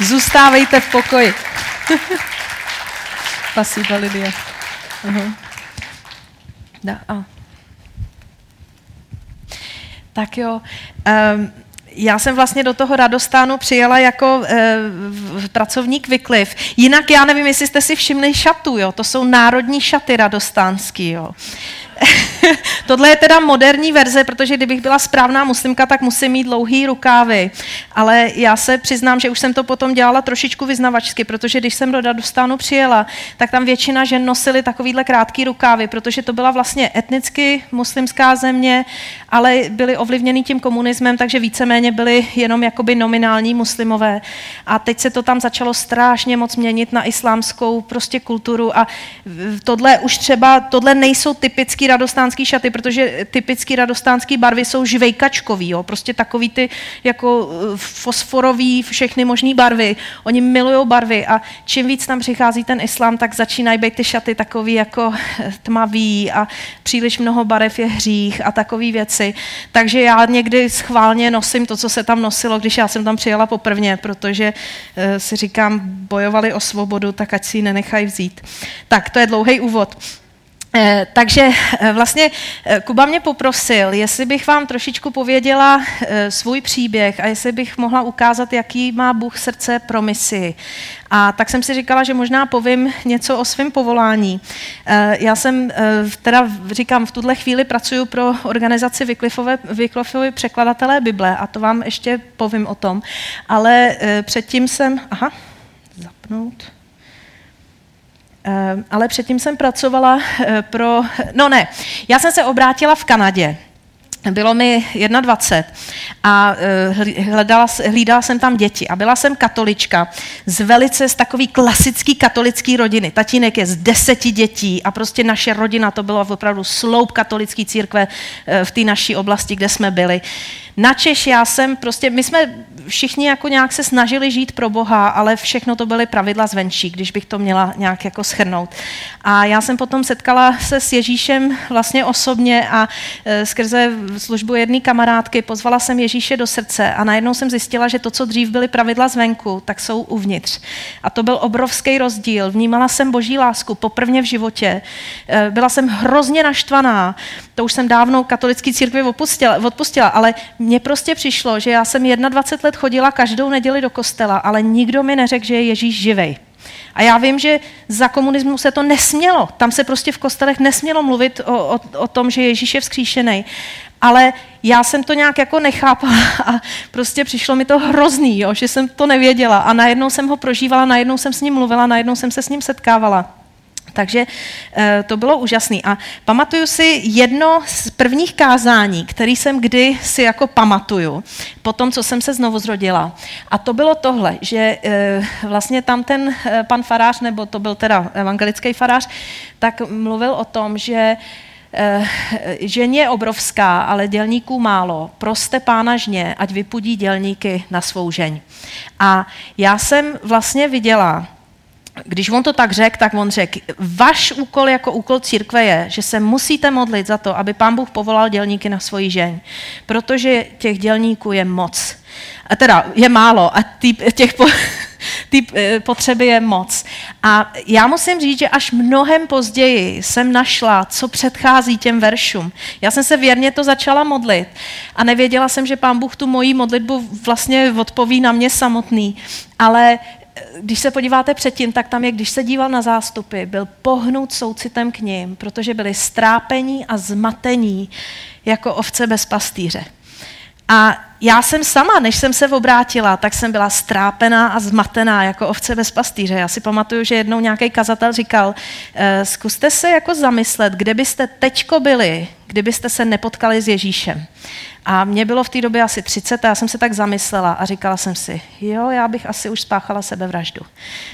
Zůstávejte v pokoji. Spasiba, Lidia. Uh-huh. Da, a. Tak jo. Um, já jsem vlastně do toho radostánu přijela jako e, pracovník Vykliv. Jinak já nevím, jestli jste si všimli šatu, jo? to jsou národní šaty radostánský. Jo? Tohle je teda moderní verze, protože kdybych byla správná muslimka, tak musím mít dlouhý rukávy. Ale já se přiznám, že už jsem to potom dělala trošičku vyznavačsky, protože když jsem do Radostánu přijela, tak tam většina žen nosily takovýhle krátký rukávy, protože to byla vlastně etnicky muslimská země, ale byly ovlivněny tím komunismem, takže víceméně byly jenom jakoby nominální muslimové. A teď se to tam začalo strašně moc měnit na islámskou prostě kulturu a tohle už třeba, tohle nejsou typický radostánský šaty, protože typický radostánský barvy jsou žvejkačkový, jo? prostě takový ty jako eh, fosforový, všechny možné barvy. Oni milují barvy a čím víc tam přichází ten islám, tak začínají být ty šaty takový jako tmavý a příliš mnoho barev je hřích a takové věci. Takže já někdy schválně nosím to, co se tam nosilo, když já jsem tam přijela poprvně, protože eh, si říkám, bojovali o svobodu, tak ať si ji nenechají vzít. Tak, to je dlouhý úvod. Eh, takže eh, vlastně eh, Kuba mě poprosil, jestli bych vám trošičku pověděla svůj příběh a jestli bych mohla ukázat, jaký má Bůh srdce pro misi. A tak jsem si říkala, že možná povím něco o svém povolání. Já jsem, teda říkám, v tuhle chvíli pracuji pro organizaci Wycliffeovi překladatelé Bible a to vám ještě povím o tom. Ale předtím jsem, aha, zapnout. Eh, ale předtím jsem pracovala eh, pro, no ne, já jsem se obrátila v Kanadě. Bylo mi 21 a eh, hledala, hlídala jsem tam děti a byla jsem katolička z velice z takový klasický katolický rodiny. Tatínek je z deseti dětí a prostě naše rodina to bylo opravdu sloup katolické církve v té naší oblasti, kde jsme byli. Na Češ já jsem prostě, my jsme všichni jako nějak se snažili žít pro Boha, ale všechno to byly pravidla zvenčí, když bych to měla nějak jako schrnout. A já jsem potom setkala se s Ježíšem vlastně osobně a e, skrze službu jedné kamarádky pozvala jsem Ježíše do srdce a najednou jsem zjistila, že to, co dřív byly pravidla zvenku, tak jsou uvnitř. A to byl obrovský rozdíl. Vnímala jsem boží lásku poprvně v životě. E, byla jsem hrozně naštvaná. To už jsem dávno katolický církvi odpustila, odpustila ale mně prostě přišlo, že já jsem 21 let chodila každou neděli do kostela, ale nikdo mi neřekl, že je Ježíš živej. A já vím, že za komunismu se to nesmělo. Tam se prostě v kostelech nesmělo mluvit o, o, o tom, že Ježíš je vzkříšený. Ale já jsem to nějak jako nechápala a prostě přišlo mi to hrozný, jo, že jsem to nevěděla. A najednou jsem ho prožívala, najednou jsem s ním mluvila, najednou jsem se s ním setkávala. Takže eh, to bylo úžasné. A pamatuju si jedno z prvních kázání, který jsem kdy si jako pamatuju, po tom, co jsem se znovu zrodila. A to bylo tohle, že eh, vlastně tam ten eh, pan farář, nebo to byl teda evangelický farář, tak mluvil o tom, že žen je obrovská, ale dělníků málo. Proste pána žně, ať vypudí dělníky na svou žeň. A já jsem vlastně viděla, když on to tak řekl, tak on řekl, váš úkol jako úkol církve je, že se musíte modlit za to, aby pán Bůh povolal dělníky na svoji žeň, protože těch dělníků je moc. A teda je málo a ty, těch po, ty eh, potřeby je moc. A já musím říct, že až mnohem později jsem našla, co předchází těm veršům. Já jsem se věrně to začala modlit a nevěděla jsem, že pán Bůh tu moji modlitbu vlastně odpoví na mě samotný. Ale když se podíváte předtím, tak tam je, když se díval na zástupy, byl pohnut soucitem k ním, protože byli strápení a zmatení jako ovce bez pastýře. A já jsem sama, než jsem se obrátila, tak jsem byla strápená a zmatená jako ovce bez pastýře. Já si pamatuju, že jednou nějaký kazatel říkal, e, zkuste se jako zamyslet, kde byste teďko byli, kdybyste se nepotkali s Ježíšem. A mě bylo v té době asi 30 a já jsem se tak zamyslela a říkala jsem si, jo, já bych asi už spáchala sebevraždu.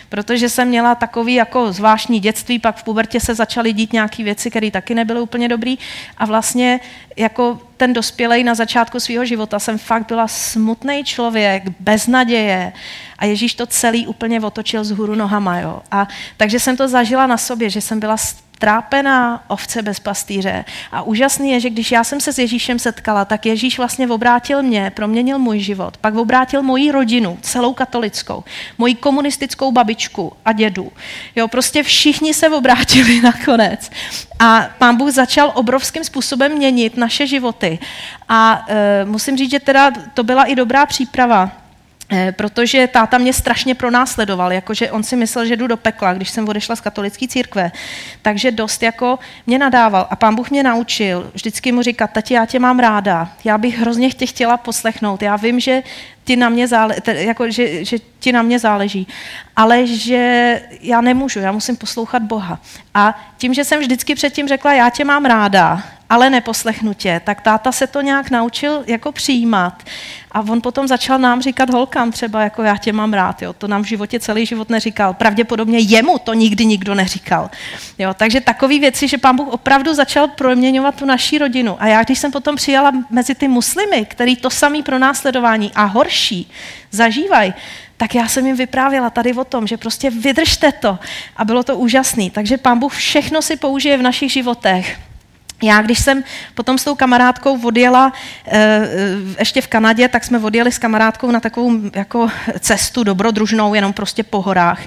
Protože jsem měla takový jako zvláštní dětství, pak v pubertě se začaly dít nějaké věci, které taky nebyly úplně dobré. A vlastně jako ten dospělej na začátku svého života jsem fakt byla smutný člověk, bez naděje. A Ježíš to celý úplně otočil z hůru nohama. Jo. A, takže jsem to zažila na sobě, že jsem byla trápená ovce bez pastýře. A úžasný je, že když já jsem se s Ježíšem setkala, tak Ježíš vlastně obrátil mě, proměnil můj život, pak obrátil moji rodinu, celou katolickou, moji komunistickou babičku a dědu. Jo, prostě všichni se obrátili nakonec. A pán Bůh začal obrovským způsobem měnit naše životy. A e, musím říct, že teda to byla i dobrá příprava, protože táta mě strašně pronásledoval, jakože on si myslel, že jdu do pekla, když jsem odešla z katolické církve. Takže dost jako mě nadával. A pán Bůh mě naučil vždycky mu říkat, tati, já tě mám ráda, já bych hrozně tě chtěla poslechnout. Já vím, že ti na mě zále, jako, že, že ti na mě záleží, ale že já nemůžu, já musím poslouchat Boha. A tím, že jsem vždycky předtím řekla, já tě mám ráda, ale neposlechnu tě, tak táta se to nějak naučil jako přijímat. A on potom začal nám říkat holkám třeba, jako já tě mám rád, jo. to nám v životě celý život neříkal. Pravděpodobně jemu to nikdy nikdo neříkal. Jo. Takže takové věci, že pán Bůh opravdu začal proměňovat tu naší rodinu. A já, když jsem potom přijala mezi ty muslimy, který to samý pro následování a horší zažívají, tak já jsem jim vyprávěla tady o tom, že prostě vydržte to. A bylo to úžasné. Takže pán Bůh všechno si použije v našich životech já, když jsem potom s tou kamarádkou odjela e, ještě v Kanadě, tak jsme odjeli s kamarádkou na takovou jako cestu dobrodružnou, jenom prostě po horách.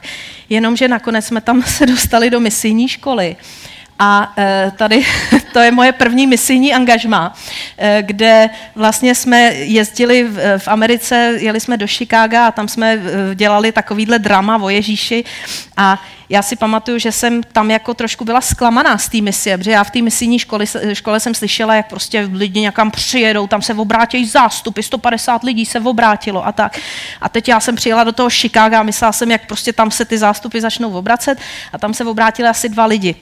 Jenomže nakonec jsme tam se dostali do misijní školy. A e, tady to je moje první misijní angažma, kde vlastně jsme jezdili v, v Americe, jeli jsme do Chicaga a tam jsme dělali takovýhle drama o Ježíši a já si pamatuju, že jsem tam jako trošku byla zklamaná z té misie, protože já v té misijní škole, škole jsem slyšela, jak prostě lidi někam přijedou, tam se obrátějí zástupy, 150 lidí se obrátilo a tak. A teď já jsem přijela do toho Chicago a myslela jsem, jak prostě tam se ty zástupy začnou obracet a tam se obrátili asi dva lidi.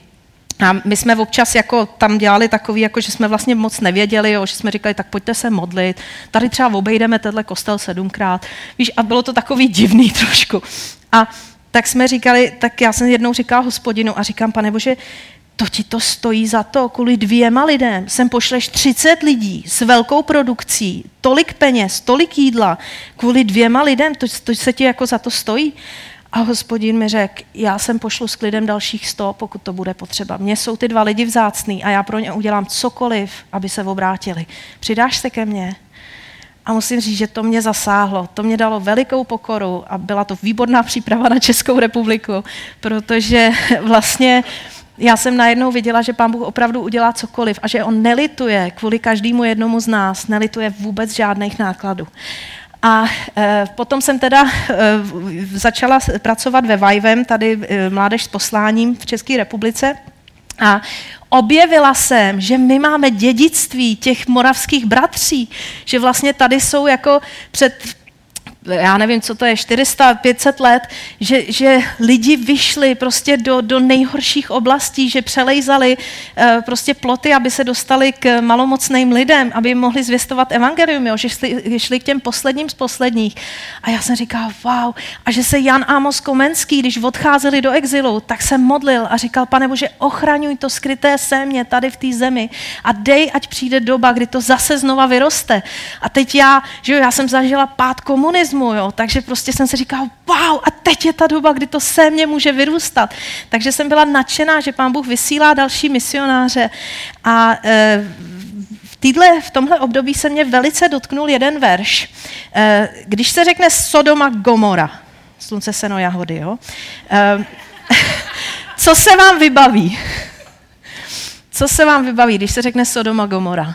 A my jsme občas jako tam dělali takový, jako že jsme vlastně moc nevěděli, jo, že jsme říkali, tak pojďte se modlit, tady třeba obejdeme tenhle kostel sedmkrát. Víš, a bylo to takový divný trošku. A tak jsme říkali, tak já jsem jednou říkala hospodinu a říkám, pane Bože, to ti to stojí za to, kvůli dvěma lidem. Sem pošleš 30 lidí s velkou produkcí, tolik peněz, tolik jídla, kvůli dvěma lidem, to, to se ti jako za to stojí. A hospodin mi řekl, já jsem pošlu s klidem dalších sto, pokud to bude potřeba. Mně jsou ty dva lidi vzácný a já pro ně udělám cokoliv, aby se obrátili. Přidáš se ke mně? A musím říct, že to mě zasáhlo. To mě dalo velikou pokoru a byla to výborná příprava na Českou republiku, protože vlastně já jsem najednou viděla, že pán Bůh opravdu udělá cokoliv a že on nelituje kvůli každému jednomu z nás, nelituje vůbec žádných nákladů. A e, potom jsem teda e, začala pracovat ve Vajvem, tady e, Mládež s posláním v České republice. A objevila jsem, že my máme dědictví těch moravských bratří, že vlastně tady jsou jako před já nevím, co to je, 400, 500 let, že, že lidi vyšli prostě do, do nejhorších oblastí, že přelejzali uh, prostě ploty, aby se dostali k malomocným lidem, aby mohli zvěstovat evangelium, jo, že šli, šli k těm posledním z posledních. A já jsem říkal, wow, a že se Jan Amos Komenský, když odcházeli do exilu, tak se modlil a říkal, pane Bože, ochraňuj to skryté sémě tady v té zemi a dej, ať přijde doba, kdy to zase znova vyroste. A teď já, že jo, já jsem zažila pád komunismu, komunismu, jo? takže prostě jsem si říkal, wow, a teď je ta doba, kdy to se mě může vyrůstat. Takže jsem byla nadšená, že pán Bůh vysílá další misionáře a e, v, týdle, v tomhle období se mě velice dotknul jeden verš. E, když se řekne Sodoma Gomora, slunce, seno, jahody, jo? E, co se vám vybaví? Co se vám vybaví, když se řekne Sodoma Gomora?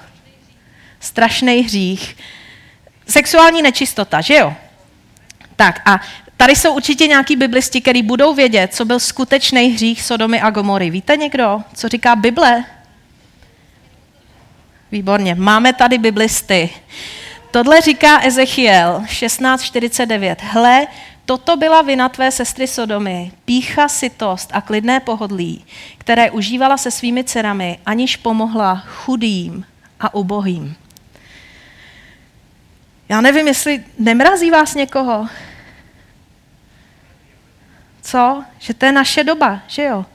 Strašný hřích. Sexuální nečistota, že jo? Tak a tady jsou určitě nějaký biblisti, kteří budou vědět, co byl skutečný hřích Sodomy a Gomory. Víte někdo, co říká Bible? Výborně, máme tady biblisty. Tohle říká Ezechiel 16.49. Hle, toto byla vina tvé sestry Sodomy, pícha, sytost a klidné pohodlí, které užívala se svými dcerami, aniž pomohla chudým a ubohým. Já nevím, jestli nemrazí vás někoho. Co? Že to je naše doba, že jo?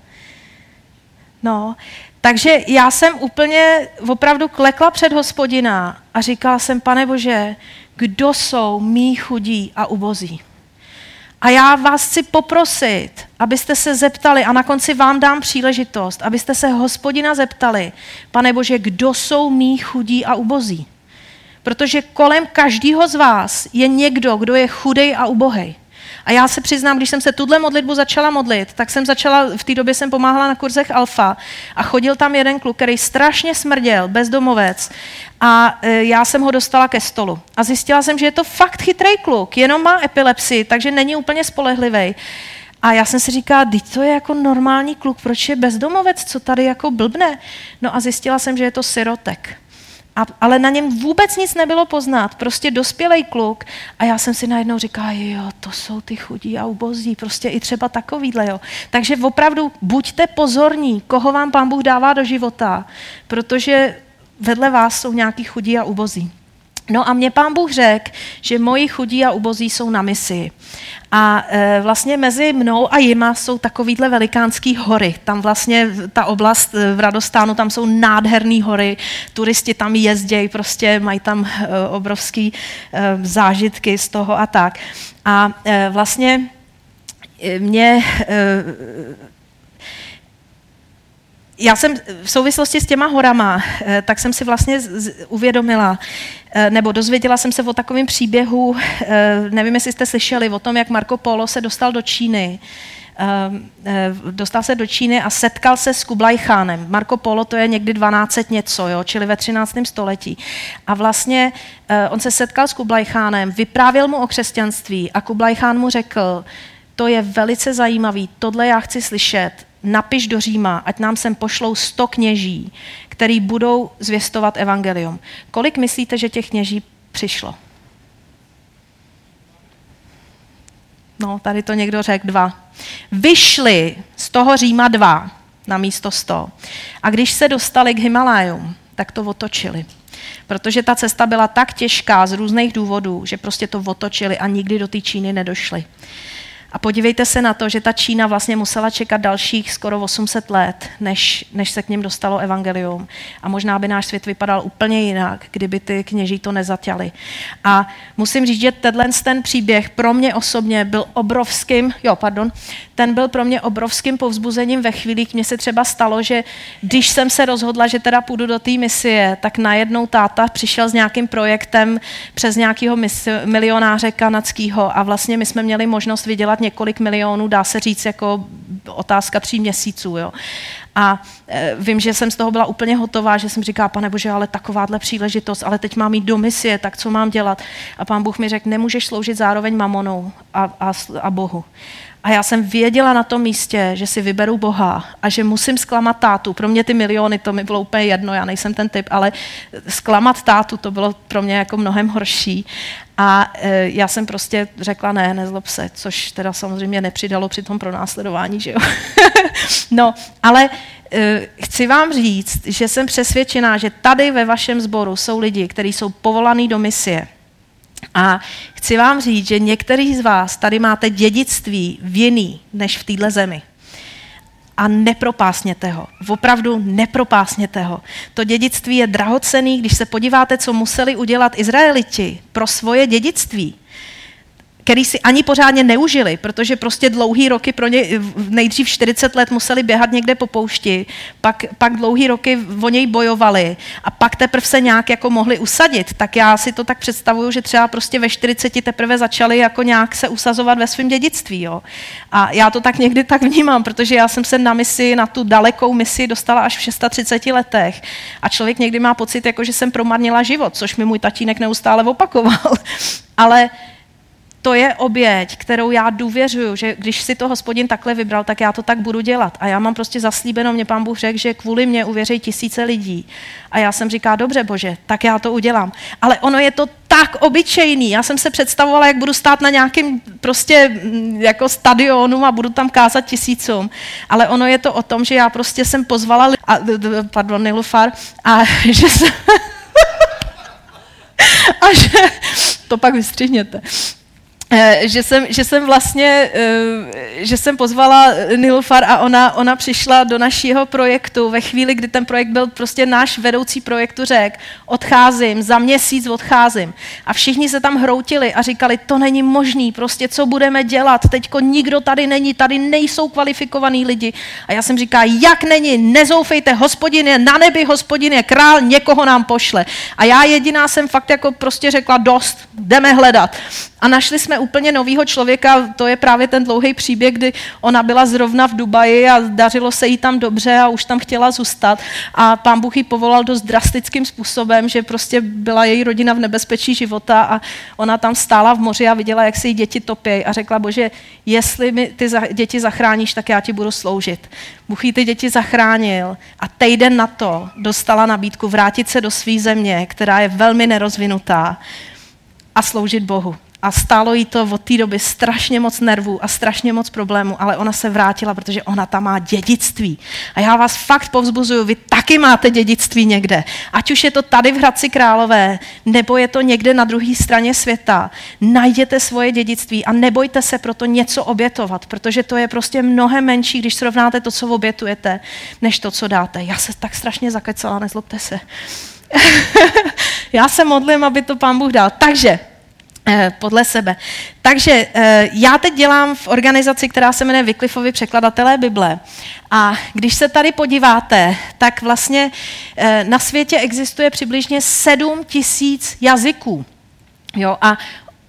No, takže já jsem úplně opravdu klekla před hospodina a říkala jsem, pane Bože, kdo jsou mý chudí a ubozí? A já vás chci poprosit, abyste se zeptali, a na konci vám dám příležitost, abyste se hospodina zeptali, pane Bože, kdo jsou mý chudí a ubozí? Protože kolem každého z vás je někdo, kdo je chudej a ubohej. A já se přiznám, když jsem se tuhle modlitbu začala modlit, tak jsem začala, v té době jsem pomáhala na kurzech Alfa a chodil tam jeden kluk, který strašně smrděl, bezdomovec. A e, já jsem ho dostala ke stolu. A zjistila jsem, že je to fakt chytrý kluk, jenom má epilepsii, takže není úplně spolehlivý. A já jsem si říkala, teď to je jako normální kluk, proč je bezdomovec, co tady jako blbne? No a zjistila jsem, že je to sirotek. A, ale na něm vůbec nic nebylo poznat. Prostě dospělej kluk. A já jsem si najednou říkala, jo, to jsou ty chudí a ubozí. Prostě i třeba takovýhle, jo. Takže opravdu buďte pozorní, koho vám pán Bůh dává do života, protože vedle vás jsou nějaký chudí a ubozí. No a mě pán Bůh řekl, že moji chudí a ubozí jsou na misi. A e, vlastně mezi mnou a jima jsou takovýhle velikánský hory. Tam vlastně ta oblast e, v Radostánu, tam jsou nádherné hory, turisti tam jezdějí, prostě mají tam e, obrovský e, zážitky z toho a tak. A e, vlastně e, mě e, já jsem v souvislosti s těma horama, eh, tak jsem si vlastně uvědomila, nebo dozvěděla jsem se o takovém příběhu, eh, nevím, jestli jste slyšeli, o tom, jak Marco Polo se dostal do Číny. Dostal se do Číny a setkal se s Kublai Chánem. Marco Polo to je někdy 12 něco, jo, čili ve 13. století. A vlastně on se setkal s Kublai Chánem, vyprávěl mu o křesťanství a Kublai Chán mu řekl, to je velice zajímavý, tohle já chci slyšet, napiš do Říma, ať nám sem pošlou sto kněží, který budou zvěstovat evangelium. Kolik myslíte, že těch kněží přišlo? No, tady to někdo řekl dva. Vyšli z toho Říma dva na místo sto. A když se dostali k Himalájům, tak to otočili. Protože ta cesta byla tak těžká z různých důvodů, že prostě to otočili a nikdy do té Číny nedošli. A podívejte se na to, že ta Čína vlastně musela čekat dalších skoro 800 let, než, než se k něm dostalo evangelium. A možná by náš svět vypadal úplně jinak, kdyby ty kněží to nezatěli. A musím říct, že tenhle ten příběh pro mě osobně byl obrovským, jo, pardon, ten byl pro mě obrovským povzbuzením ve chvíli, kdy mě se třeba stalo, že když jsem se rozhodla, že teda půjdu do té misie, tak najednou táta přišel s nějakým projektem přes nějakého milionáře kanadského a vlastně my jsme měli možnost vydělat několik milionů, dá se říct jako otázka tří měsíců. Jo. A e, vím, že jsem z toho byla úplně hotová, že jsem říkala, pane Bože, ale takováhle příležitost, ale teď mám jít do misie, tak co mám dělat? A pán Bůh mi řekl, nemůžeš sloužit zároveň mamonou a, a, a Bohu. A já jsem věděla na tom místě, že si vyberu Boha a že musím zklamat tátu. Pro mě ty miliony, to mi bylo úplně jedno, já nejsem ten typ, ale zklamat tátu, to bylo pro mě jako mnohem horší. A e, já jsem prostě řekla ne, nezlob se, což teda samozřejmě nepřidalo při tom pronásledování, že jo. no, ale e, chci vám říct, že jsem přesvědčená, že tady ve vašem sboru jsou lidi, kteří jsou povolaní do misie a chci vám říct, že některý z vás tady máte dědictví v jiný než v téhle zemi. A nepropásněte ho. Opravdu nepropásněte ho. To dědictví je drahocený, když se podíváte, co museli udělat Izraeliti pro svoje dědictví který si ani pořádně neužili, protože prostě dlouhý roky pro ně, nejdřív 40 let museli běhat někde po poušti, pak, pak dlouhý roky o něj bojovali a pak teprve se nějak jako mohli usadit. Tak já si to tak představuju, že třeba prostě ve 40 teprve začali jako nějak se usazovat ve svém dědictví. Jo. A já to tak někdy tak vnímám, protože já jsem se na misi, na tu dalekou misi dostala až v 630 letech a člověk někdy má pocit, jako že jsem promarnila život, což mi můj tatínek neustále opakoval. Ale to je oběť, kterou já důvěřuju, že když si to hospodin takhle vybral, tak já to tak budu dělat. A já mám prostě zaslíbeno, mě pán Bůh řekl, že kvůli mě uvěří tisíce lidí. A já jsem říká, dobře bože, tak já to udělám. Ale ono je to tak obyčejný. Já jsem se představovala, jak budu stát na nějakém prostě mm, jako stadionu a budu tam kázat tisícům. Ale ono je to o tom, že já prostě jsem pozvala, a, pardon, Nilufar, a že jsem, a že, to pak vystřihněte že jsem, že jsem vlastně, eh, že jsem pozvala Nilufar a ona, ona přišla do našeho projektu ve chvíli, kdy ten projekt byl prostě náš vedoucí projektu řek, odcházím, za měsíc odcházím. A všichni se tam hroutili a říkali, to není možný, prostě co budeme dělat, teďko nikdo tady není, tady nejsou kvalifikovaní lidi. A já jsem říká, jak není, nezoufejte, hospodin je na nebi, hospodin je král, někoho nám pošle. A já jediná jsem fakt jako prostě řekla, dost, jdeme hledat. A našli jsme úplně novýho člověka, to je právě ten dlouhý příběh, kdy ona byla zrovna v Dubaji a dařilo se jí tam dobře a už tam chtěla zůstat. A pán Bůh ji povolal dost drastickým způsobem, že prostě byla její rodina v nebezpečí života a ona tam stála v moři a viděla, jak se jí děti topí a řekla, bože, jestli mi ty děti zachráníš, tak já ti budu sloužit. Bůh jí ty děti zachránil a týden na to dostala nabídku vrátit se do své země, která je velmi nerozvinutá a sloužit Bohu. A stálo jí to od té doby strašně moc nervů a strašně moc problémů, ale ona se vrátila, protože ona tam má dědictví. A já vás fakt povzbuzuju, vy taky máte dědictví někde. Ať už je to tady v Hradci Králové, nebo je to někde na druhé straně světa. Najděte svoje dědictví a nebojte se proto něco obětovat, protože to je prostě mnohem menší, když srovnáte to, co obětujete, než to, co dáte. Já se tak strašně zakecala, nezlobte se. já se modlím, aby to pán Bůh dal. Takže podle sebe. Takže eh, já teď dělám v organizaci, která se jmenuje Wycliffeovi překladatelé Bible. A když se tady podíváte, tak vlastně eh, na světě existuje přibližně 7 tisíc jazyků. Jo, a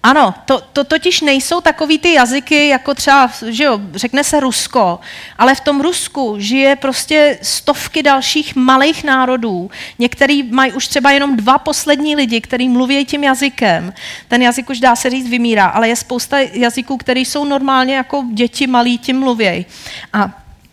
ano, to, to totiž nejsou takový ty jazyky, jako třeba, že jo, řekne se Rusko, ale v tom Rusku žije prostě stovky dalších malých národů. Některý mají už třeba jenom dva poslední lidi, kteří mluví tím jazykem. Ten jazyk už dá se říct vymírá, ale je spousta jazyků, které jsou normálně jako děti malí tím mluvějí. A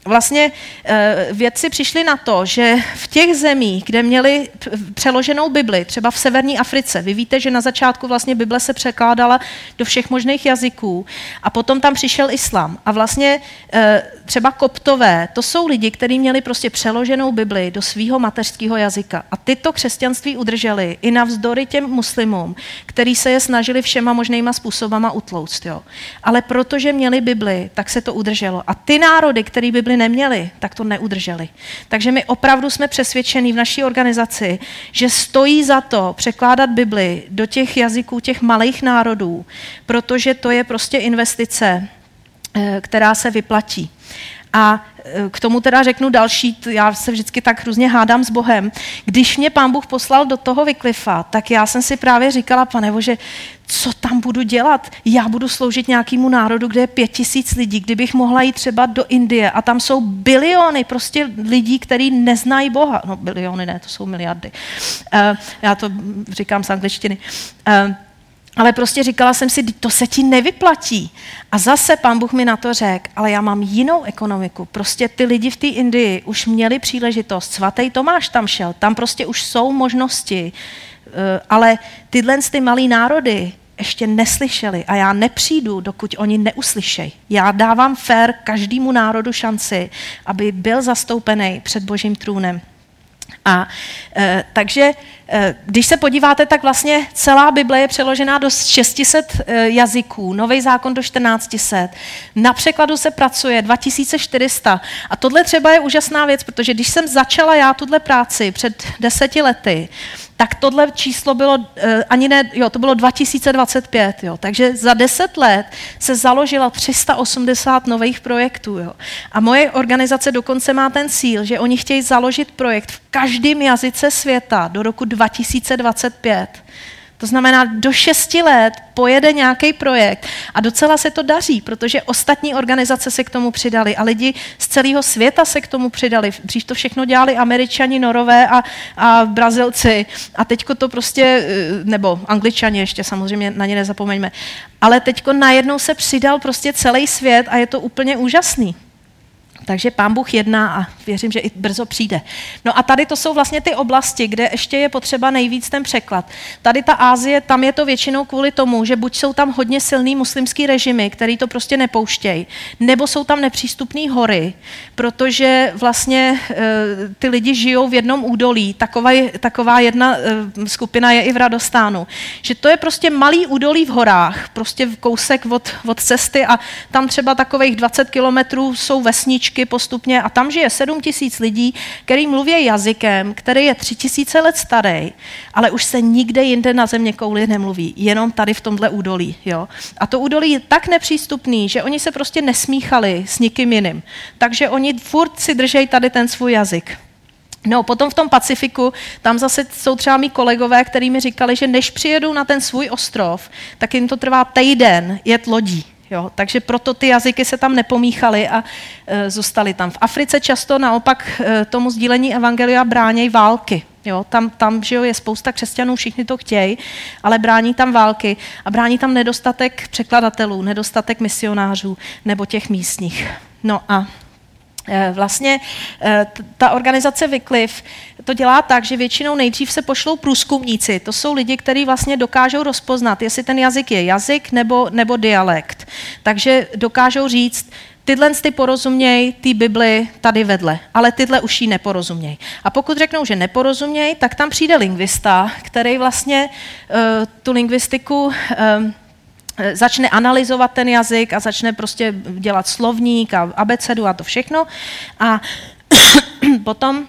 vlastně eh, vědci přišli na to, že v těch zemích, kde měli přeloženou Bibli, třeba v severní Africe, vy víte, že na začátku vlastně Bible se překládala do všech možných jazyků a potom tam přišel islám. A vlastně eh, třeba koptové, to jsou lidi, kteří měli prostě přeloženou Bibli do svého mateřského jazyka. A tyto křesťanství udrželi i navzdory těm muslimům, který se je snažili všema možnýma způsobama utlouct. Jo. Ale protože měli Bibli, tak se to udrželo. A ty národy, které Bibli neměli, tak to neudrželi. Takže my opravdu jsme přesvědčení v naší organizaci, že stojí za to překládat Bibli do těch jazyků těch malých národů, protože to je prostě investice, eh, která se vyplatí. A e, k tomu teda řeknu další, já se vždycky tak hrozně hádám s Bohem. Když mě pán Bůh poslal do toho Vyklifa, tak já jsem si právě říkala, pane Bože, co tam budu dělat? Já budu sloužit nějakému národu, kde je pět tisíc lidí, kdybych mohla jít třeba do Indie a tam jsou biliony prostě lidí, kteří neznají Boha. No biliony ne, to jsou miliardy. Uh, já to říkám z angličtiny. Uh, ale prostě říkala jsem si, to se ti nevyplatí. A zase pán Bůh mi na to řekl, ale já mám jinou ekonomiku. Prostě ty lidi v té Indii už měli příležitost. Svatý Tomáš tam šel, tam prostě už jsou možnosti. Eh, ale tyhle ty malý národy ještě neslyšeli a já nepřijdu, dokud oni neuslyšejí. Já dávám fér každému národu šanci, aby byl zastoupený před božím trůnem. A e, takže když se podíváte, tak vlastně celá Bible je přeložená do 600 e, jazyků, Nový zákon do 1400. Na překladu se pracuje 2400. A tohle třeba je úžasná věc, protože když jsem začala já tuhle práci před deseti lety, tak tohle číslo bylo uh, ani ne, jo, to bylo 2025, jo. Takže za 10 let se založila 380 nových projektů, jo. A moje organizace dokonce má ten cíl, že oni chtějí založit projekt v každém jazyce světa do roku 2025. To znamená, do šesti let pojede nějaký projekt a docela se to daří, protože ostatní organizace se k tomu přidali a lidi z celého světa se k tomu přidali. Dřív to všechno dělali američani, norové a, a brazilci a teďko to prostě, eh, nebo angličani ještě samozřejmě, na ně nezapomeňme. Ale teďko najednou se přidal prostě celý svět a je to úplně úžasný. Takže pán Bůh jedná a věřím, že i brzo přijde. No a tady to jsou vlastně ty oblasti, kde ještě je potřeba nejvíc ten překlad. Tady ta Ázie, tam je to většinou kvůli tomu, že buď jsou tam hodně silný muslimský režimy, který to prostě nepouštějí, nebo jsou tam nepřístupné hory, protože vlastně e, ty lidi žijou v jednom údolí. Taková, taková jedna e, skupina je i v Radostánu. Že to je prostě malý údolí v horách, prostě v kousek od, od cesty a tam třeba takových 20 kilometrů jsou vesničky, vesničky postupně a tam žije 7 tisíc lidí, který mluví jazykem, který je 3 tisíce let starý, ale už se nikde jinde na země kouli nemluví, jenom tady v tomhle údolí. Jo? A to údolí je tak nepřístupný, že oni se prostě nesmíchali s nikým jiným. Takže oni furt si držejí tady ten svůj jazyk. No, potom v tom Pacifiku, tam zase jsou třeba mý kolegové, kteří mi říkali, že než přijedou na ten svůj ostrov, tak jim to trvá týden jet lodí. Jo, takže proto ty jazyky se tam nepomíchaly a e, zůstaly tam. V Africe často naopak e, tomu sdílení evangelia bránějí války. Jo, tam, tam že jo, je spousta křesťanů, všichni to chtějí, ale brání tam války a brání tam nedostatek překladatelů, nedostatek misionářů nebo těch místních. No a vlastně eh, ta organizace Wycliffe to dělá tak, že většinou nejdřív se pošlou průzkumníci. To jsou lidi, kteří vlastně dokážou rozpoznat, jestli ten jazyk je jazyk nebo, nebo dialekt. Takže dokážou říct, tyhle ty porozuměj té Bibli tady vedle, ale tyhle už jí neporozuměj. A pokud řeknou, že neporozuměj, tak tam přijde lingvista, který vlastně uh, tu lingvistiku uh, Eh, začne analyzovat ten jazyk a začne prostě dělat slovník a abecedu a to všechno. A potom,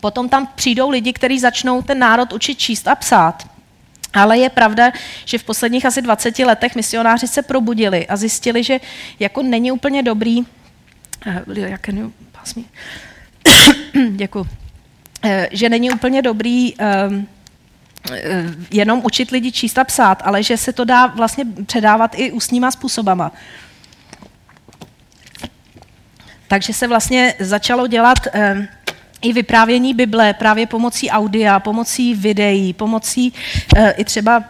potom tam přijdou lidi, kteří začnou ten národ učit číst a psát. Ale je pravda, že v posledních asi 20 letech misionáři se probudili a zjistili, že jako není úplně dobrý, uh, Děkuji. Eh, že není úplně dobrý um, Eh, jenom učit lidi číst a psát, ale že se to dá vlastně předávat i ústníma způsobama. Takže se vlastně začalo dělat eh, i vyprávění Bible právě pomocí audia, pomocí videí, pomocí eh, i třeba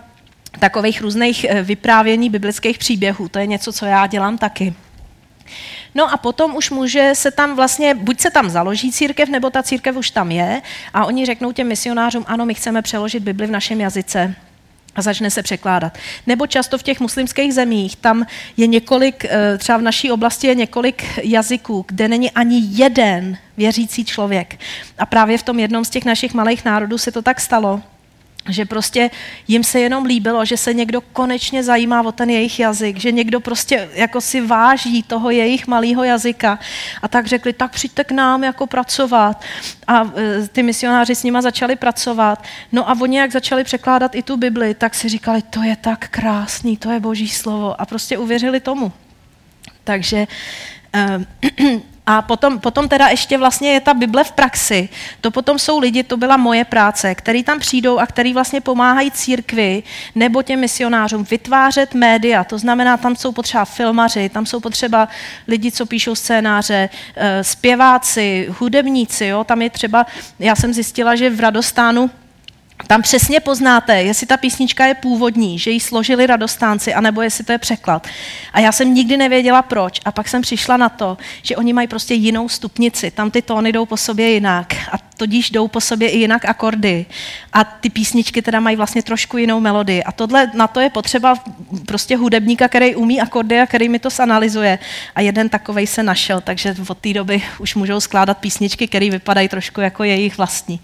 takových různých vyprávění biblických příběhů. To je něco, co já dělám taky. No a potom už může se tam vlastně, buď se tam založí církev, nebo ta církev už tam je a oni řeknou těm misionářům, ano, my chceme přeložit Bibli v našem jazyce a začne se překládat. Nebo často v těch muslimských zemích, tam je několik, eh, třeba v naší oblasti je několik jazyků, kde není ani jeden věřící člověk. A právě v tom jednom z těch našich malých národů se to tak stalo, že prostě jim se jenom líbilo, že se někdo konečně zajímá o ten jejich jazyk, že někdo prostě jako si váží toho jejich malého jazyka a tak řekli, tak přijďte k nám jako pracovat a e, ty misionáři s nima začali pracovat. No a oni jak začali překládat i tu Bibli, tak si říkali, to je tak krásný, to je boží slovo a prostě uvěřili tomu. Takže uh, A potom, potom teda ještě vlastně je ta Bible v praxi. To potom jsou lidi, to byla moje práce, který tam přijdou a který vlastně pomáhají církvi nebo těm misionářům vytvářet média. To znamená, tam jsou potřeba filmaři, tam jsou potřeba lidi, co píšou scénáře, eh, zpěváci, hudebníci. Jo? Tam je třeba, já jsem zjistila, že v Radostánu tam přesně poznáte, jestli ta písnička je původní, že ji složili radostánci, anebo jestli to je překlad. A já jsem nikdy nevěděla proč. A pak jsem přišla na to, že oni mají prostě jinou stupnici. Tam ty tóny jdou po sobě jinak. A tudíž jdou po sobě i jinak akordy. A ty písničky teda mají vlastně trošku jinou melodii. A tohle, na to je potřeba prostě hudebníka, který umí akordy a který mi to zanalizuje. A jeden takovej se našel, takže od té doby už můžou skládat písničky, které vypadají trošku jako jejich vlastní.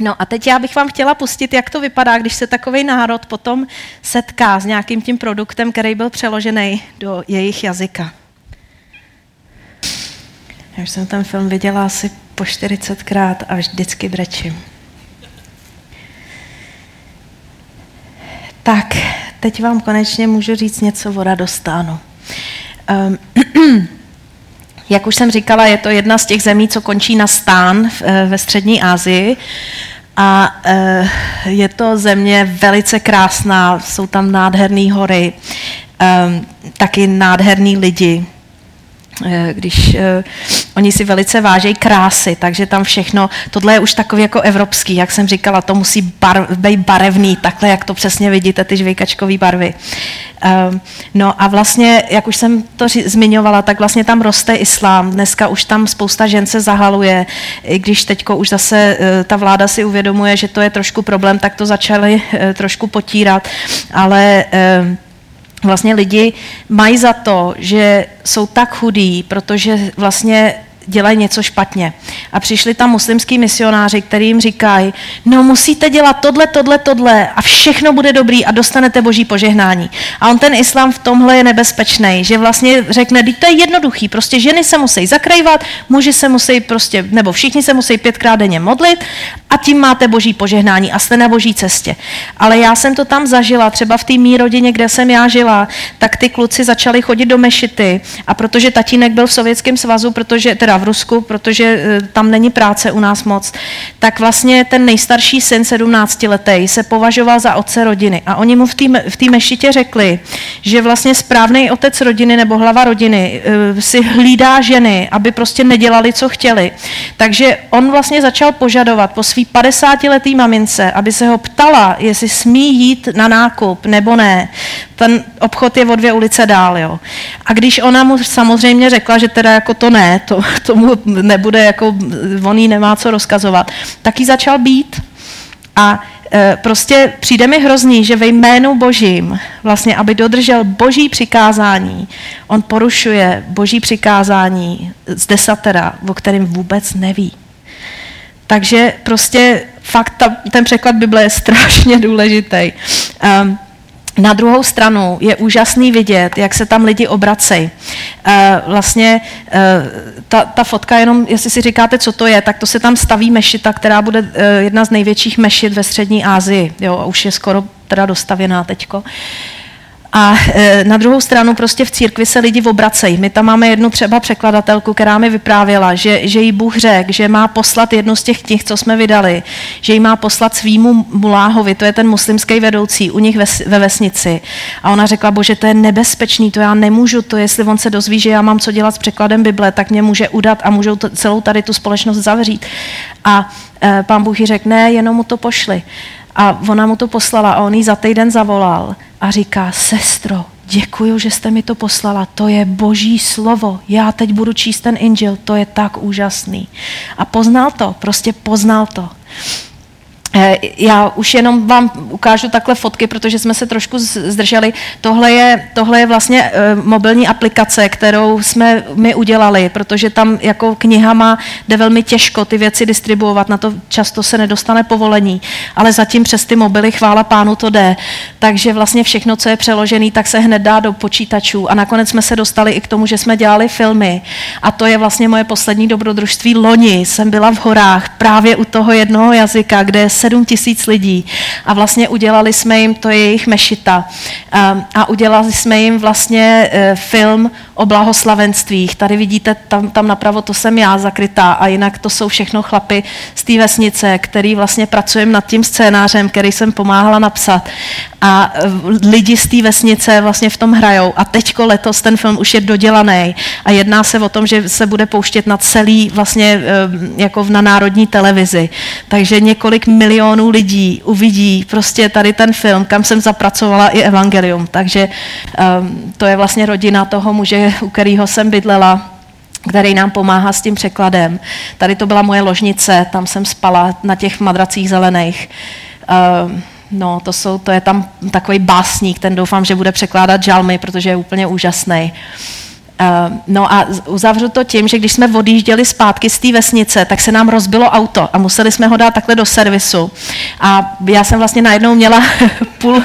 No a teď já bych vám chtěla pustit, jak to vypadá, když se takový národ potom setká s nějakým tím produktem, který byl přeložený do jejich jazyka. Já už jsem ten film viděla asi po 40krát a vždycky brečím. Tak, teď vám konečně můžu říct něco o radostánu. Um, jak už jsem říkala, je to jedna z těch zemí, co končí na stán eh, ve střední Asii. A e, je to země velice krásná, jsou tam nádherné hory, e, taky nádherní lidi. E, když oni si velice vážejí krásy, takže tam všechno, tohle je už takový jako evropský, jak jsem říkala, to musí bar, být barevný, takhle, jak to přesně vidíte, ty žvejkačkové barvy. Um, no a vlastně, jak už jsem to ři- zmiňovala, tak vlastně tam roste islám. Dneska už tam spousta žen se zahaluje, i když teďko už zase uh, ta vláda si uvědomuje, že to je trošku problém, tak to začali uh, trošku potírat, ale uh, vlastně lidi mají za to, že jsou tak chudí, protože vlastně dělají něco špatně. A přišli tam muslimský misionáři, který jim říkají, no musíte dělat tohle, tohle, tohle a všechno bude dobrý a dostanete boží požehnání. A on ten islám v tomhle je nebezpečný, že vlastně řekne, to je jednoduchý, prostě ženy se musí zakrývat, muži se musí prostě, nebo všichni se musí pětkrát denně modlit a tím máte boží požehnání a jste na boží cestě. Ale já jsem to tam zažila, třeba v té mý rodině, kde jsem já žila, tak ty kluci začali chodit do mešity a protože tatínek byl v Sovětském svazu, protože teda v Rusku, protože eh, tam není práce u nás moc, tak vlastně ten nejstarší syn, 17 letý, se považoval za otce rodiny. A oni mu v té mešitě řekli, že vlastně správný otec rodiny nebo hlava rodiny eh, si hlídá ženy, aby prostě nedělali, co chtěli. Takže on vlastně začal požadovat po svý 50-letý mamince, aby se ho ptala, jestli smí jít na nákup nebo ne. Ten obchod je o dvě ulice dál. Jo. A když ona mu samozřejmě řekla, že teda jako to ne, to, to tomu nebude, jako on jí nemá co rozkazovat, tak jí začal být. A e, prostě přijde mi hrozný, že ve jménu božím, vlastně, aby dodržel boží přikázání, on porušuje boží přikázání z desatera, o kterém vůbec neví. Takže prostě fakt ta, ten překlad Bible je strašně důležitý. Um, na druhou stranu je úžasný vidět, jak se tam lidi obracejí. Eh, vlastně eh, ta, ta fotka, jenom jestli si říkáte, co to je, tak to se tam staví mešita, která bude eh, jedna z největších mešit ve střední Asii. Jo, už je skoro teda dostavěná teďko. A e, na druhou stranu prostě v církvi se lidi obracejí. My tam máme jednu třeba překladatelku, která mi vyprávěla, že, že jí Bůh řekl, že má poslat jednu z těch knih, co jsme vydali, že jí má poslat svýmu muláhovi, to je ten muslimský vedoucí u nich ve, ve vesnici. A ona řekla, bože, to je nebezpečný, to já nemůžu, to jestli on se dozví, že já mám co dělat s překladem Bible, tak mě může udat a můžou to, celou tady tu společnost zavřít. A e, pán Bůh jí řekl, ne, jenom mu to pošli. A ona mu to poslala a on jí za týden zavolal a říká, sestro, děkuju, že jste mi to poslala, to je boží slovo, já teď budu číst ten injil, to je tak úžasný. A poznal to, prostě poznal to. Eh, já už jenom vám ukážu takhle fotky, protože jsme se trošku zdrželi. Tohle je, tohle je vlastně eh, mobilní aplikace, kterou jsme my udělali, protože tam jako knihama jde velmi těžko ty věci distribuovat, na to často se nedostane povolení, ale zatím přes ty mobily, chvála pánu, to jde. Takže vlastně všechno, co je přeložené, tak se hned dá do počítačů a nakonec jsme se dostali i k tomu, že jsme dělali filmy a to je vlastně moje poslední dobrodružství. Loni jsem byla v horách právě u toho jednoho jazyka, kde 7 tisíc lidí a vlastně udělali jsme jim, to je jejich mešita, a, a udělali jsme jim vlastně e, film o blahoslavenstvích. Tady vidíte, tam, tam napravo to jsem já zakrytá a jinak to jsou všechno chlapy z té vesnice, který vlastně pracujeme nad tím scénářem, který jsem pomáhala napsat a e, lidi z té vesnice vlastně v tom hrajou a teďko letos ten film už je dodělaný a jedná se o tom, že se bude pouštět na celý vlastně e, jako na národní televizi. Takže několik milionů lidí uvidí prostě tady ten film, kam jsem zapracovala i Evangelium. Takže um, to je vlastně rodina toho muže, u kterého jsem bydlela který nám pomáhá s tím překladem. Tady to byla moje ložnice, tam jsem spala na těch madracích zelených. Um, No, to, jsou, to je tam takový básník, ten doufám, že bude překládat žalmy, protože je úplně úžasný. Uh, no a uzavřu to tím, že když jsme odjížděli zpátky z té vesnice, tak se nám rozbilo auto a museli jsme ho dát takhle do servisu. A já jsem vlastně najednou měla půl,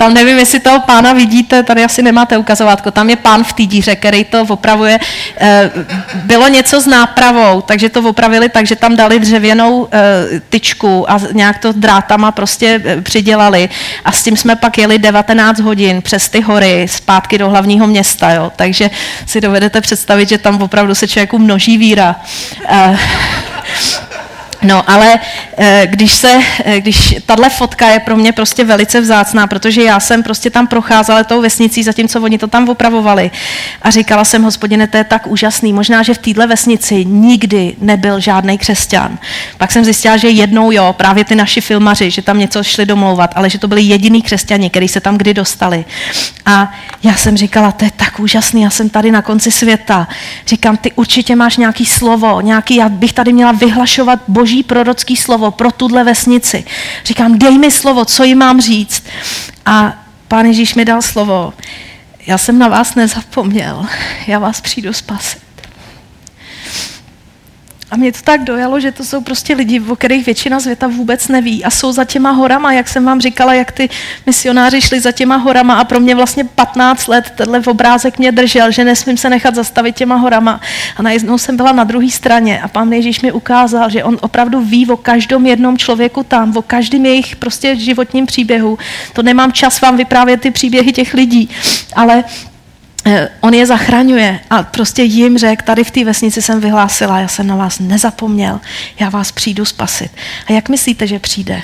tam nevím, jestli toho pána vidíte, tady asi nemáte ukazovátko, tam je pán v té díře, který to opravuje. Eh, bylo něco s nápravou, takže to opravili tak, že tam dali dřevěnou eh, tyčku a nějak to drátama prostě eh, přidělali a s tím jsme pak jeli 19 hodin přes ty hory zpátky do hlavního města, jo. takže si dovedete představit, že tam opravdu se člověku množí víra. No, ale eh, když se, eh, když tahle fotka je pro mě prostě velice vzácná, protože já jsem prostě tam procházela tou vesnicí, zatímco oni to tam opravovali. A říkala jsem, hospodine, to je tak úžasný. Možná, že v téhle vesnici nikdy nebyl žádný křesťan. Pak jsem zjistila, že jednou jo, právě ty naši filmaři, že tam něco šli domlouvat, ale že to byli jediný křesťani, kteří se tam kdy dostali. A já jsem říkala, to je tak úžasný, já jsem tady na konci světa. Říkám, ty určitě máš nějaký slovo, nějaký, já bych tady měla vyhlašovat boží boží prorocký slovo pro tuhle vesnici. Říkám, dej mi slovo, co jim mám říct. A pán Ježíš mi dal slovo. Já jsem na vás nezapomněl, já vás přijdu spasit. A mě to tak dojalo, že to jsou prostě lidi, o kterých většina světa vůbec neví a jsou za těma horama, jak jsem vám říkala, jak ty misionáři šli za těma horama a pro mě vlastně 15 let tenhle obrázek mě držel, že nesmím se nechat zastavit těma horama. A najednou jsem byla na druhé straně a pán Ježíš mi ukázal, že on opravdu ví o každém jednom člověku tam, o každém jejich prostě životním příběhu. To nemám čas vám vyprávět ty příběhy těch lidí, ale on je zachraňuje a prostě jim řekl, tady v té vesnici jsem vyhlásila, já jsem na vás nezapomněl, já vás přijdu spasit. A jak myslíte, že přijde?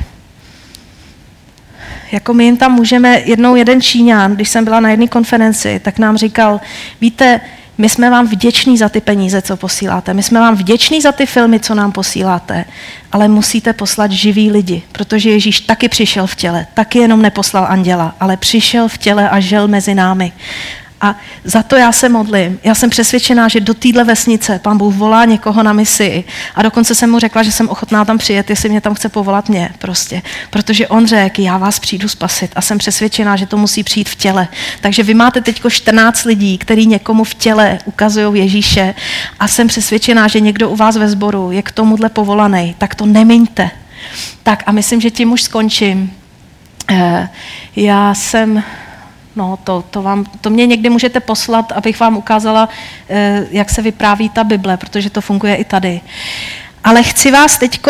Jako my jim tam můžeme, jednou jeden Číňan, když jsem byla na jedné konferenci, tak nám říkal, víte, my jsme vám vděční za ty peníze, co posíláte. My jsme vám vděční za ty filmy, co nám posíláte, ale musíte poslat živý lidi, protože Ježíš taky přišel v těle, taky jenom neposlal anděla, ale přišel v těle a žil mezi námi. A za to já se modlím. Já jsem přesvědčená, že do téhle vesnice pán Bůh volá někoho na misi. A dokonce jsem mu řekla, že jsem ochotná tam přijet, jestli mě tam chce povolat mě prostě. Protože on řekl, já vás přijdu spasit. A jsem přesvědčená, že to musí přijít v těle. Takže vy máte teď 14 lidí, kteří někomu v těle ukazují Ježíše. A jsem přesvědčená, že někdo u vás ve sboru je k tomuhle povolaný. Tak to nemiňte. Tak a myslím, že tím už skončím. Eh, já jsem No, to, to, vám, to mě někdy můžete poslat, abych vám ukázala, eh, jak se vypráví ta Bible, protože to funguje i tady. Ale chci vás teď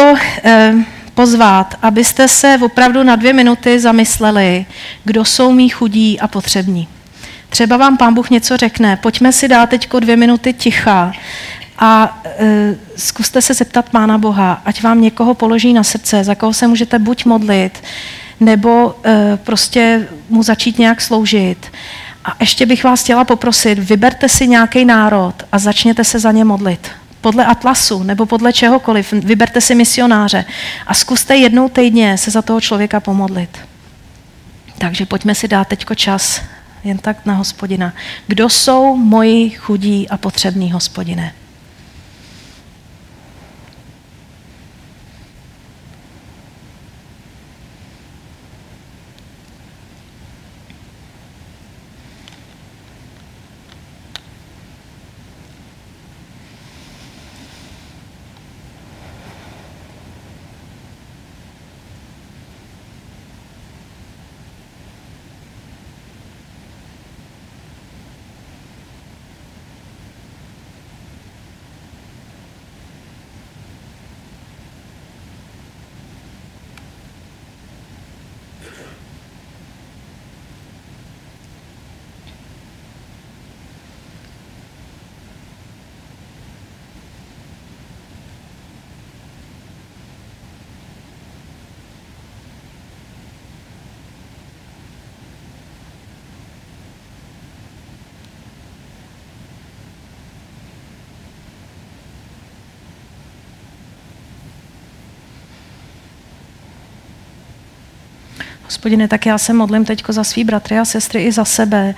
eh, pozvat, abyste se opravdu na dvě minuty zamysleli, kdo jsou mý chudí a potřební. Třeba vám pán Bůh něco řekne. Pojďme si dát teď dvě minuty ticha a e, zkuste se zeptat Pána Boha, ať vám někoho položí na srdce, za koho se můžete buď modlit, nebo e, prostě mu začít nějak sloužit. A ještě bych vás chtěla poprosit, vyberte si nějaký národ a začněte se za ně modlit. Podle atlasu nebo podle čehokoliv, vyberte si misionáře a zkuste jednou týdně se za toho člověka pomodlit. Takže pojďme si dát teďko čas jen tak na hospodina. Kdo jsou moji chudí a potřební hospodine? Hospodine, tak já se modlím teď za svý bratry a sestry i za sebe,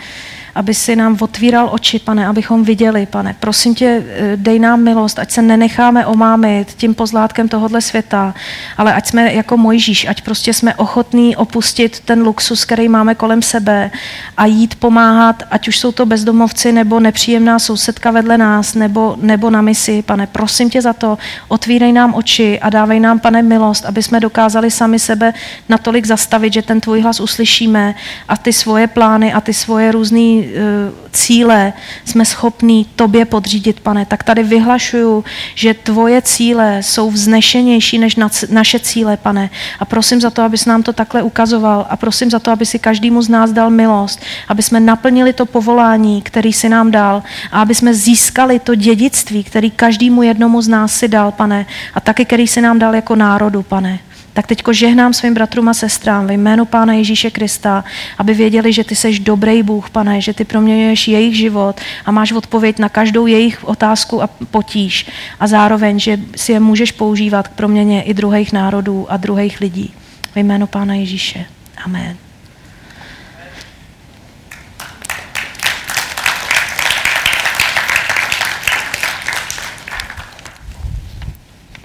aby si nám otvíral oči, pane, abychom viděli, pane. Prosím tě, eh, dej nám milost, ať se nenecháme omámit tím pozlátkem tohohle světa, ale ať jsme jako Mojžíš, ať prostě jsme ochotní opustit ten luxus, který máme kolem sebe a jít pomáhat, ať už jsou to bezdomovci nebo nepříjemná sousedka vedle nás, nebo, nebo na misi, pane. Prosím tě za to, otvírej nám oči a dávej nám, pane, milost, aby jsme dokázali sami sebe natolik zastavit, že ten tvůj hlas uslyšíme a ty svoje plány a ty svoje různé uh, cíle jsme schopní tobě podřídit, pane, tak tady vyhlašuju, že tvoje cíle jsou vznešenější než na, naše cíle, pane. A prosím za to, abys nám to takhle ukazoval a prosím za to, aby si každému z nás dal milost, aby jsme naplnili to povolání, který si nám dal a aby jsme získali to dědictví, který každému jednomu z nás si dal, pane, a taky, který si nám dal jako národu, pane. Tak teďko žehnám svým bratrům a sestrám ve jménu Pána Ježíše Krista, aby věděli, že ty jsi dobrý Bůh, pane, že ty proměňuješ jejich život a máš odpověď na každou jejich otázku a potíž a zároveň, že si je můžeš používat k proměně i druhých národů a druhých lidí. Ve jménu Pána Ježíše. Amen.